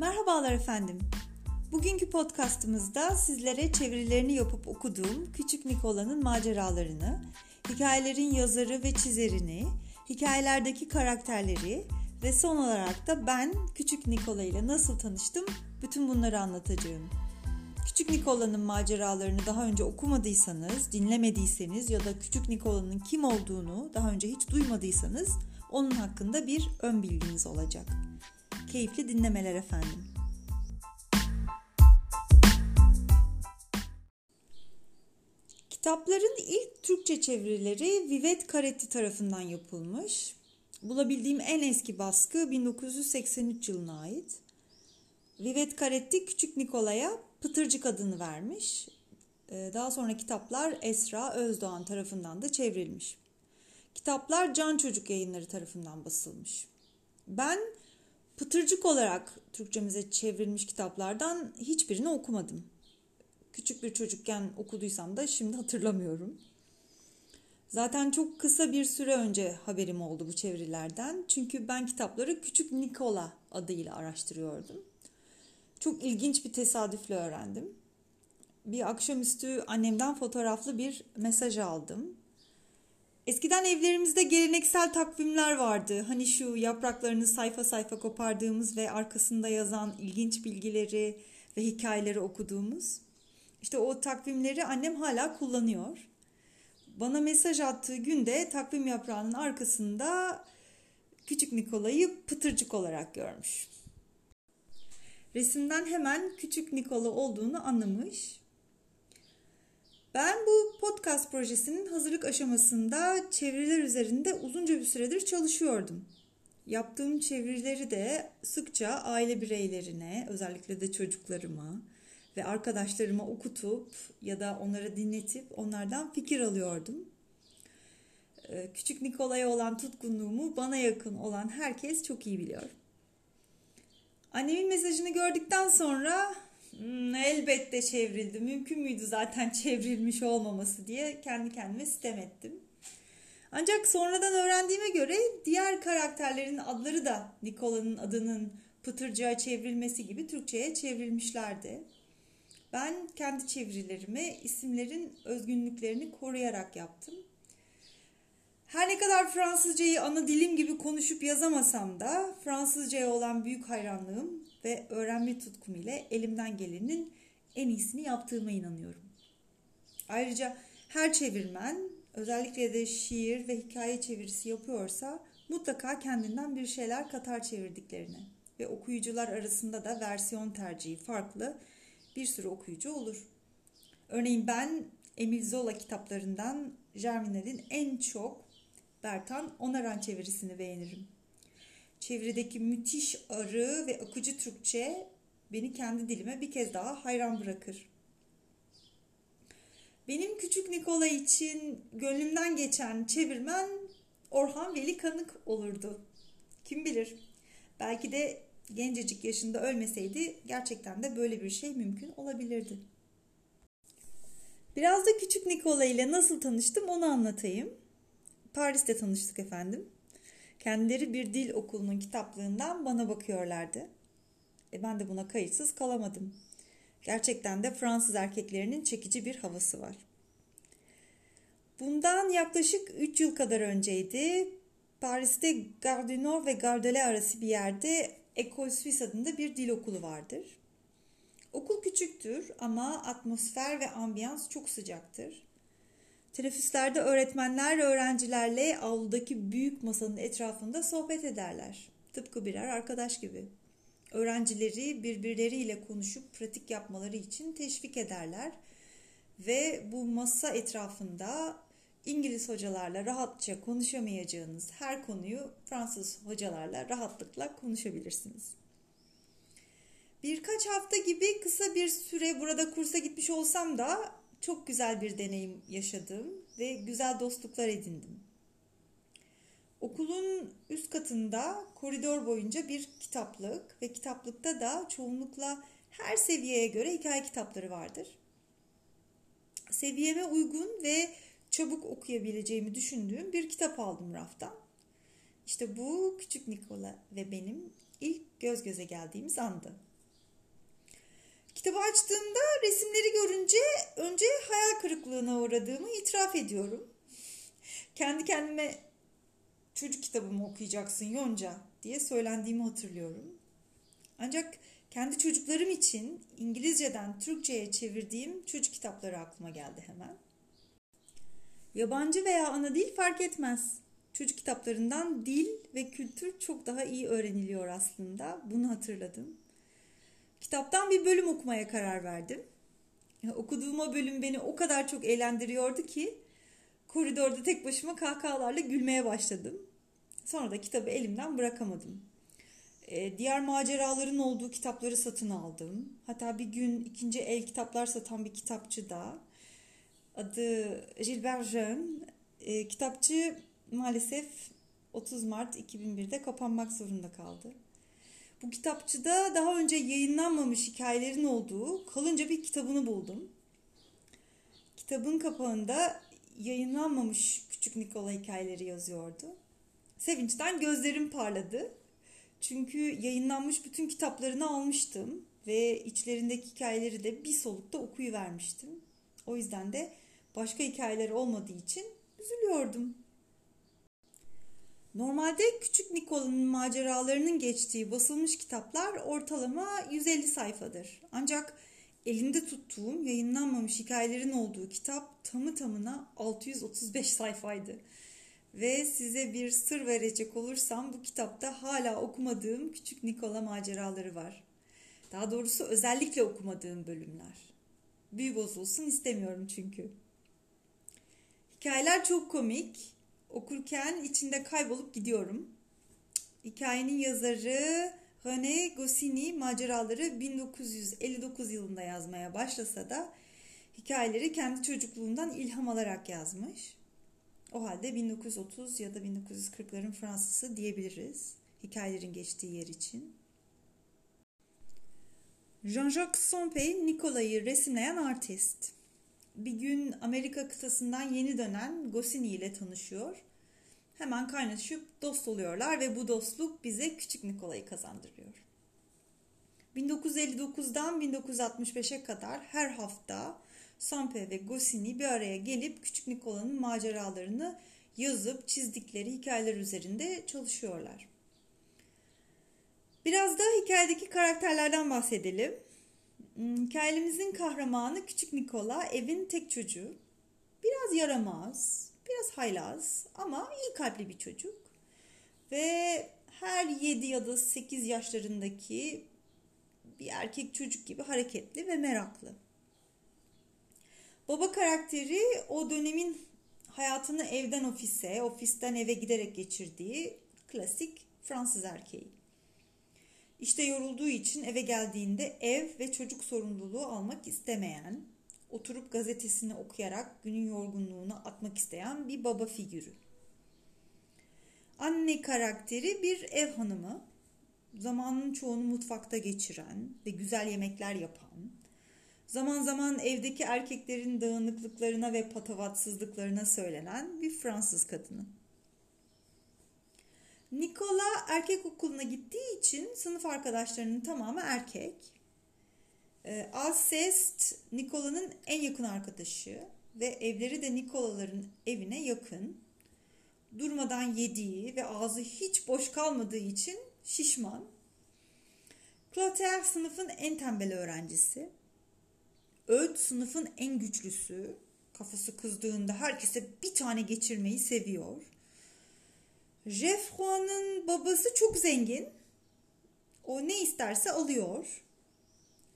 Merhabalar efendim. Bugünkü podcastımızda sizlere çevirilerini yapıp okuduğum Küçük Nikola'nın maceralarını, hikayelerin yazarı ve çizerini, hikayelerdeki karakterleri ve son olarak da ben Küçük Nikola ile nasıl tanıştım bütün bunları anlatacağım. Küçük Nikola'nın maceralarını daha önce okumadıysanız, dinlemediyseniz ya da Küçük Nikola'nın kim olduğunu daha önce hiç duymadıysanız onun hakkında bir ön bilginiz olacak. Keyifli dinlemeler efendim. Kitapların ilk Türkçe çevirileri Vivet Karetti tarafından yapılmış. Bulabildiğim en eski baskı 1983 yılına ait. Vivet Karetti Küçük Nikola'ya Pıtırcık adını vermiş. Ee, daha sonra kitaplar Esra Özdoğan tarafından da çevrilmiş. Kitaplar Can Çocuk Yayınları tarafından basılmış. Ben Pıtırcık olarak Türkçemize çevrilmiş kitaplardan hiçbirini okumadım. Küçük bir çocukken okuduysam da şimdi hatırlamıyorum. Zaten çok kısa bir süre önce haberim oldu bu çevirilerden. Çünkü ben kitapları Küçük Nikola adıyla araştırıyordum. Çok ilginç bir tesadüfle öğrendim. Bir akşamüstü annemden fotoğraflı bir mesaj aldım. Eskiden evlerimizde geleneksel takvimler vardı. Hani şu yapraklarını sayfa sayfa kopardığımız ve arkasında yazan ilginç bilgileri ve hikayeleri okuduğumuz. İşte o takvimleri annem hala kullanıyor. Bana mesaj attığı günde takvim yaprağının arkasında küçük Nikola'yı pıtırcık olarak görmüş. Resimden hemen küçük Nikola olduğunu anlamış. Ben bu podcast projesinin hazırlık aşamasında çeviriler üzerinde uzunca bir süredir çalışıyordum. Yaptığım çevirileri de sıkça aile bireylerine, özellikle de çocuklarıma ve arkadaşlarıma okutup ya da onlara dinletip onlardan fikir alıyordum. Küçük Nikola'ya olan tutkunluğumu bana yakın olan herkes çok iyi biliyor. Annemin mesajını gördükten sonra elbette çevrildi. Mümkün müydü zaten çevrilmiş olmaması diye kendi kendime sitem ettim. Ancak sonradan öğrendiğime göre diğer karakterlerin adları da Nikola'nın adının Pıtırcığa çevrilmesi gibi Türkçe'ye çevrilmişlerdi. Ben kendi çevirilerimi isimlerin özgünlüklerini koruyarak yaptım. Her ne kadar Fransızcayı ana dilim gibi konuşup yazamasam da Fransızcaya olan büyük hayranlığım ve öğrenme tutkum ile elimden gelenin en iyisini yaptığıma inanıyorum. Ayrıca her çevirmen özellikle de şiir ve hikaye çevirisi yapıyorsa mutlaka kendinden bir şeyler katar çevirdiklerine ve okuyucular arasında da versiyon tercihi farklı bir sürü okuyucu olur. Örneğin ben Emil Zola kitaplarından Germinal'in en çok Bertan Onaran çevirisini beğenirim. Çevirideki müthiş arı ve akıcı Türkçe beni kendi dilime bir kez daha hayran bırakır. Benim küçük Nikola için gönlümden geçen çevirmen Orhan Veli Kanık olurdu. Kim bilir? Belki de gencecik yaşında ölmeseydi gerçekten de böyle bir şey mümkün olabilirdi. Biraz da küçük Nikola ile nasıl tanıştım onu anlatayım. Paris'te tanıştık efendim. Kendileri bir dil okulunun kitaplığından bana bakıyorlardı. E ben de buna kayıtsız kalamadım. Gerçekten de Fransız erkeklerinin çekici bir havası var. Bundan yaklaşık 3 yıl kadar önceydi. Paris'te Nord ve Gare de arası bir yerde Ecole Suisse adında bir dil okulu vardır. Okul küçüktür ama atmosfer ve ambiyans çok sıcaktır. Teneffüslerde öğretmenler öğrencilerle avludaki büyük masanın etrafında sohbet ederler. Tıpkı birer arkadaş gibi. Öğrencileri birbirleriyle konuşup pratik yapmaları için teşvik ederler. Ve bu masa etrafında İngiliz hocalarla rahatça konuşamayacağınız her konuyu Fransız hocalarla rahatlıkla konuşabilirsiniz. Birkaç hafta gibi kısa bir süre burada kursa gitmiş olsam da çok güzel bir deneyim yaşadım ve güzel dostluklar edindim. Okulun üst katında koridor boyunca bir kitaplık ve kitaplıkta da çoğunlukla her seviyeye göre hikaye kitapları vardır. Seviyeme uygun ve çabuk okuyabileceğimi düşündüğüm bir kitap aldım raftan. İşte bu küçük Nikola ve benim ilk göz göze geldiğimiz andı. Kitabı açtığımda resimleri görünce önce hayal kırıklığına uğradığımı itiraf ediyorum. Kendi kendime çocuk kitabımı okuyacaksın Yonca diye söylendiğimi hatırlıyorum. Ancak kendi çocuklarım için İngilizceden Türkçe'ye çevirdiğim çocuk kitapları aklıma geldi hemen. Yabancı veya ana dil fark etmez. Çocuk kitaplarından dil ve kültür çok daha iyi öğreniliyor aslında. Bunu hatırladım. Kitaptan bir bölüm okumaya karar verdim. Okuduğum o bölüm beni o kadar çok eğlendiriyordu ki koridorda tek başıma kahkahalarla gülmeye başladım. Sonra da kitabı elimden bırakamadım. Ee, diğer maceraların olduğu kitapları satın aldım. Hatta bir gün ikinci el kitaplar satan bir kitapçı da adı Gilbert Jeune. E, kitapçı maalesef 30 Mart 2001'de kapanmak zorunda kaldı. Bu kitapçıda daha önce yayınlanmamış hikayelerin olduğu kalınca bir kitabını buldum. Kitabın kapağında yayınlanmamış Küçük Nikola hikayeleri yazıyordu. Sevinçten gözlerim parladı. Çünkü yayınlanmış bütün kitaplarını almıştım ve içlerindeki hikayeleri de bir solukta okuyuvermiştim. O yüzden de başka hikayeler olmadığı için üzülüyordum. Normalde Küçük Nikola'nın maceralarının geçtiği basılmış kitaplar ortalama 150 sayfadır. Ancak elimde tuttuğum yayınlanmamış hikayelerin olduğu kitap tamı tamına 635 sayfaydı. Ve size bir sır verecek olursam bu kitapta hala okumadığım Küçük Nikola maceraları var. Daha doğrusu özellikle okumadığım bölümler. Büyü bozulsun istemiyorum çünkü. Hikayeler çok komik. Okurken içinde kaybolup gidiyorum. Hikayenin yazarı René Goscinny maceraları 1959 yılında yazmaya başlasa da hikayeleri kendi çocukluğundan ilham alarak yazmış. O halde 1930 ya da 1940'ların Fransızı diyebiliriz hikayelerin geçtiği yer için. Jean-Jacques Sompey Nikola'yı resimleyen artist. Bir gün Amerika kıtasından yeni dönen Goscinny ile tanışıyor. Hemen kaynaşıp dost oluyorlar ve bu dostluk bize Küçük Nikola'yı kazandırıyor. 1959'dan 1965'e kadar her hafta Sampe ve Goscinny bir araya gelip Küçük Nikola'nın maceralarını yazıp çizdikleri hikayeler üzerinde çalışıyorlar. Biraz da hikayedeki karakterlerden bahsedelim. Hmm, hikayemizin kahramanı Küçük Nikola evin tek çocuğu. Biraz yaramaz, biraz haylaz ama iyi kalpli bir çocuk. Ve her 7 ya da 8 yaşlarındaki bir erkek çocuk gibi hareketli ve meraklı. Baba karakteri o dönemin hayatını evden ofise, ofisten eve giderek geçirdiği klasik Fransız erkeği. İşte yorulduğu için eve geldiğinde ev ve çocuk sorumluluğu almak istemeyen, oturup gazetesini okuyarak günün yorgunluğunu atmak isteyen bir baba figürü. Anne karakteri bir ev hanımı, zamanın çoğunu mutfakta geçiren ve güzel yemekler yapan, zaman zaman evdeki erkeklerin dağınıklıklarına ve patavatsızlıklarına söylenen bir Fransız kadını. Nikola erkek okuluna gittiği için sınıf arkadaşlarının tamamı erkek. E, Alcest Nikola'nın en yakın arkadaşı ve evleri de Nikolaların evine yakın. Durmadan yediği ve ağzı hiç boş kalmadığı için şişman. Clotaire sınıfın en tembel öğrencisi. Öğüt sınıfın en güçlüsü. Kafası kızdığında herkese bir tane geçirmeyi seviyor. Jeffro'nun babası çok zengin. O ne isterse alıyor.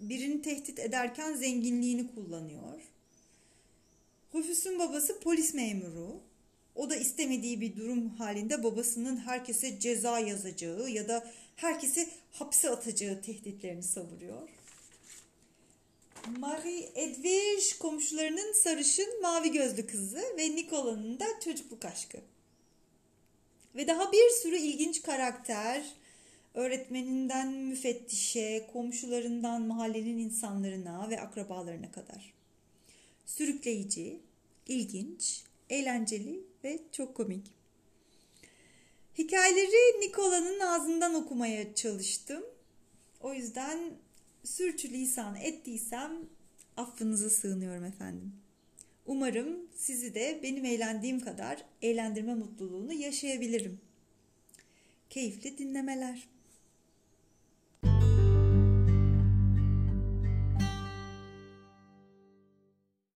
Birini tehdit ederken zenginliğini kullanıyor. Rufus'un babası polis memuru. O da istemediği bir durum halinde babasının herkese ceza yazacağı ya da herkesi hapse atacağı tehditlerini savuruyor. Marie Edwige komşularının sarışın mavi gözlü kızı ve Nikola'nın da çocukluk aşkı. Ve daha bir sürü ilginç karakter, öğretmeninden müfettişe, komşularından mahallenin insanlarına ve akrabalarına kadar. Sürükleyici, ilginç, eğlenceli ve çok komik. Hikayeleri Nikola'nın ağzından okumaya çalıştım. O yüzden sürçülisan ettiysem affınıza sığınıyorum efendim. Umarım sizi de benim eğlendiğim kadar eğlendirme mutluluğunu yaşayabilirim. Keyifli dinlemeler.